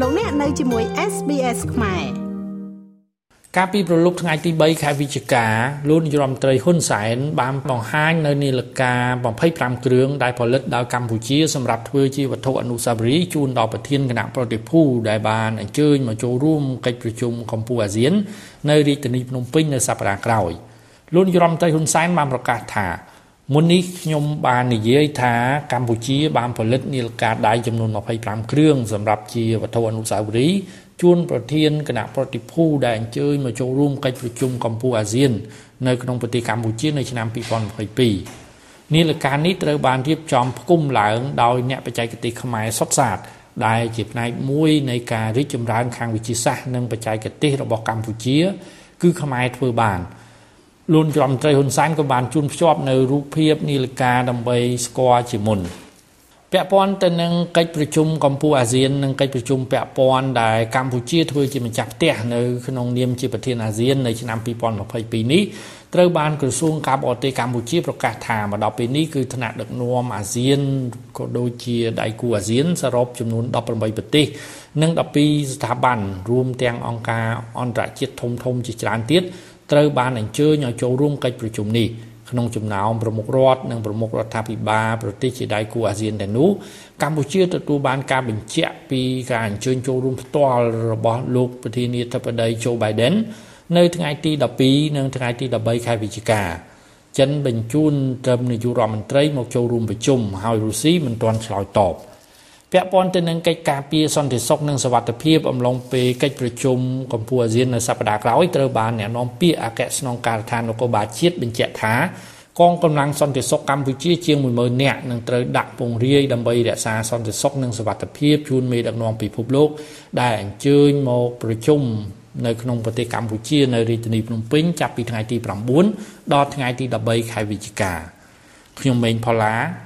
លោកអ្នកនៅជាមួយ SBS ខ្មែរកាលពីប្រលប់ថ្ងៃទី3ខែវិច្ឆិកាលោកនាយរដ្ឋមន្ត្រីហ៊ុនសែនបានបង្ហាញនៅនាឡិកា25គ្រឿងដែលផលិតដោយកម្ពុជាសម្រាប់ធ្វើជាវត្ថុអនុស្សាវរីយ៍ជូនដល់ប្រធានគណៈប្រតិភូដែលបានអញ្ជើញមកចូលរួមកិច្ចប្រជុំកម្ពុជាអាស៊ាន នៅរាជធានីភ្នំពេញនៅសប្តាហ៍ក្រោយលោកនាយរដ្ឋមន្ត្រីហ៊ុនសែនបានប្រកាសថា មុននេះខ្ញុំបាននិយាយថាកម្ពុជាបានផលិតនាឡិកាដៃចំនួន25គ្រឿងសម្រាប់ជាវត្ថុអនុស្សាវរីយ៍ជួនប្រធានគណៈប្រតិភូដែលអញ្ជើញមកចូលរួមកិច្ចប្រជុំកម្ពុជាអាស៊ាន នៅក្នុងប្រទេសកម្ពុជានៅឆ្នាំ2022នាឡិកានេះត្រូវបានរៀបចំផ្គុំឡើងដោយអ្នកបច្ចេកទេសខ្មែរសុទ្ធសាធដែលជាផ្នែកមួយនៃការរីកចម្រើនខាងវិទ្យាសាស្ត្រនិងបច្ចេកទេសរបស់កម្ពុជា គឺខ្មែរធ្វើបាន លោករដ្ឋមន្ត្រីហ៊ុនសែនក៏បានជួនភ្ជាប់នៅរូបភាពនីលកាដើម្បីស្គាល់ជាមុនពាក់ព័ន្ធទៅនឹងកិច្ចប្រជុំកម្ពុជាអាស៊ាននិងកិច្ចប្រជុំពាក់ព័ន្ធដែលកម្ពុជាធ្វើជាម្ចាស់ផ្ទះនៅក្នុងនាមជាប្រធានអាស៊ាននៅឆ្នាំ2022នេះត្រូវបានក្រសួងការបរទេសកម្ពុជាប្រកាសថាមកដល់ពេលនេះគឺថ្នាក់ដឹកនាំអាស៊ានក៏ដូចជាដៃគូអាស៊ានសរុបចំនួន18ប្រទេសនិង12ស្ថាប័នរួមទាំងអង្គការអន្តរជាតិធំៗជាច្រើនទៀត ត្រូវបានអញ្ជើញឲ្យចូលរួមកិច្ចប្រជុំនេះក្នុងចំណោមប្រមុខរដ្ឋនិងប្រមុខរដ្ឋាភិបាលប្រទេសជាដៃគូអាស៊ានទាំងនោះកម្ពុជាទទួលបានការបញ្ជាក់ពីការអញ្ជើញចូលរួមផ្ទាល់របស់លោកប្រធានាធិបតី Joe Biden នៅថ្ងៃទី12និងថ្ងៃទី13ខែវិច្ឆិកាចិនបញ្ជូនត្រឹមនាយករដ្ឋមន្ត្រីមកចូលរួមប្រជុំហើយរុស្ស៊ីមិនទាន់ឆ្លើយតប។ ពាក់ព័ន្ធទៅនឹងកិច្ចការពារសន្តិសុខនិងសវត្ថិភាពអំឡុងពេលកិច្ចប្រជុំកម្ពុជាអាស៊ាននៅសប្តាហ៍ក្រោយត្រូវបានអ្នកនាំពាក្យអគ្គស្នងការដ្ឋាននគរបាលជាតិបញ្ជាក់ថាកងកម្លាំងសន្តិសុខកម្ពុជាជាង10000នាក់នឹងត្រូវដាក់ពង្រាយដើម្បីរក្សាសន្តិសុខនិងសវត្ថិភាពជូនមេដឹកនាំពិភពលោក ដែលអញ្ជើញមកប្រជុំនៅក្នុងប្រទេសកម្ពុជានៅរាជធានីភ្នំពេញចាប់ពីថ្ងៃទី9ដល់ថ្ងៃទី13ខែវិច្ឆិកាខ្ញុំម៉េងផល្លា